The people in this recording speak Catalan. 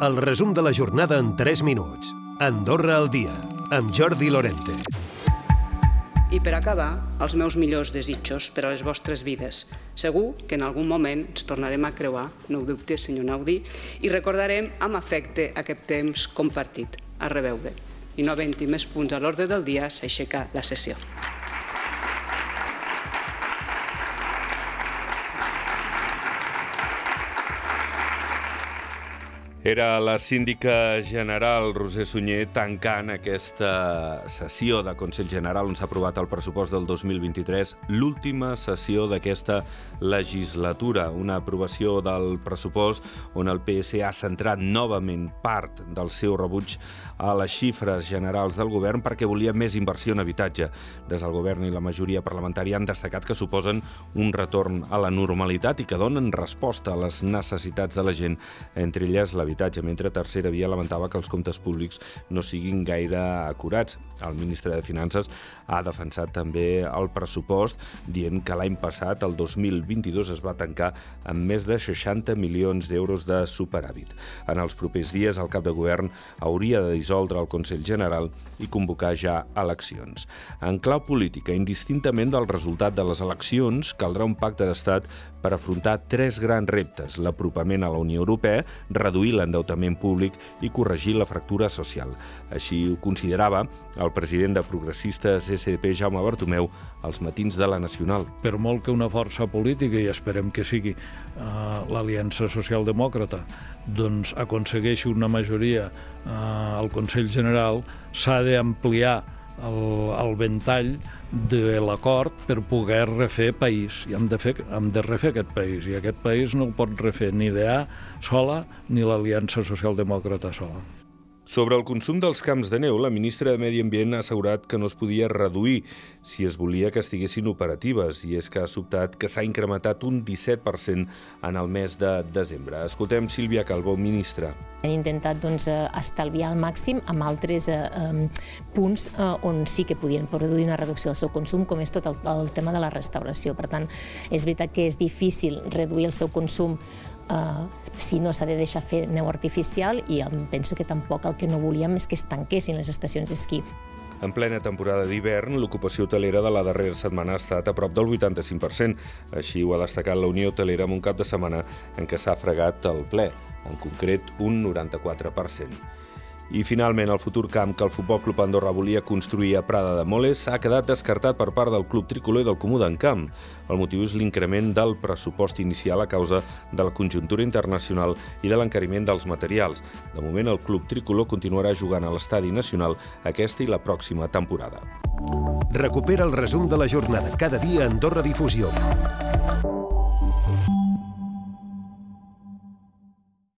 El resum de la jornada en 3 minuts. Andorra al dia, amb Jordi Lorente. I per acabar, els meus millors desitjos per a les vostres vides. Segur que en algun moment ens tornarem a creuar, no ho dubte, senyor Naudi, i recordarem amb afecte aquest temps compartit. A reveure. I no havent-hi més punts a l'ordre del dia, s'aixeca la sessió. Era la síndica general Roser Sunyer tancant aquesta sessió de Consell General on s'ha aprovat el pressupost del 2023, l'última sessió d'aquesta legislatura, una aprovació del pressupost on el PS ha centrat novament part del seu rebuig a les xifres generals del govern perquè volia més inversió en habitatge. Des del govern i la majoria parlamentària han destacat que suposen un retorn a la normalitat i que donen resposta a les necessitats de la gent, entre elles la l'habitatge, mentre Tercera Via lamentava que els comptes públics no siguin gaire acurats. El ministre de Finances ha defensat també el pressupost, dient que l'any passat, el 2022, es va tancar amb més de 60 milions d'euros de superàvit. En els propers dies, el cap de govern hauria de dissoldre el Consell General i convocar ja eleccions. En clau política, indistintament del resultat de les eleccions, caldrà un pacte d'estat per afrontar tres grans reptes, l'apropament a la Unió Europea, reduir l'endeutament públic i corregir la fractura social. Així ho considerava el president de Progressistes SDP, Jaume Bartomeu, als matins de la Nacional. Per molt que una força política, i esperem que sigui eh, l'Aliança Socialdemòcrata, doncs aconsegueixi una majoria eh, al Consell General, s'ha d'ampliar el, el ventall de l'acord per poder refer país. I hem de, fer, hem de refer aquest país. I aquest país no el pot refer ni DA sola ni l'Aliança Socialdemòcrata sola. Sobre el consum dels camps de neu, la ministra de Medi Ambient ha assegurat que no es podia reduir si es volia que estiguessin operatives i és que ha sobtat que s'ha incrementat un 17% en el mes de desembre. Escoltem Sílvia Calvo, ministra. Hem intentat doncs, eh, estalviar al màxim amb altres eh, punts eh, on sí que podien produir una reducció del seu consum, com és tot el, el tema de la restauració. Per tant, és veritat que és difícil reduir el seu consum Uh, si no s'ha de deixar fer neu artificial i um, penso que tampoc el que no volíem és que es tanquessin les estacions d'esquí. En plena temporada d'hivern, l'ocupació hotelera de la darrera setmana ha estat a prop del 85%. Així ho ha destacat la Unió Hotelera en un cap de setmana en què s'ha fregat el ple, en concret un 94%. I finalment, el futur camp que el Futbol Club Andorra volia construir a Prada de Moles ha quedat descartat per part del Club Tricolor i del Comú d'Encamp. El motiu és l'increment del pressupost inicial a causa de la conjuntura internacional i de l'encariment dels materials. De moment, el Club Tricolor continuarà jugant a l'Estadi Nacional aquesta i la pròxima temporada. Recupera el resum de la jornada cada dia a Andorra Difusió.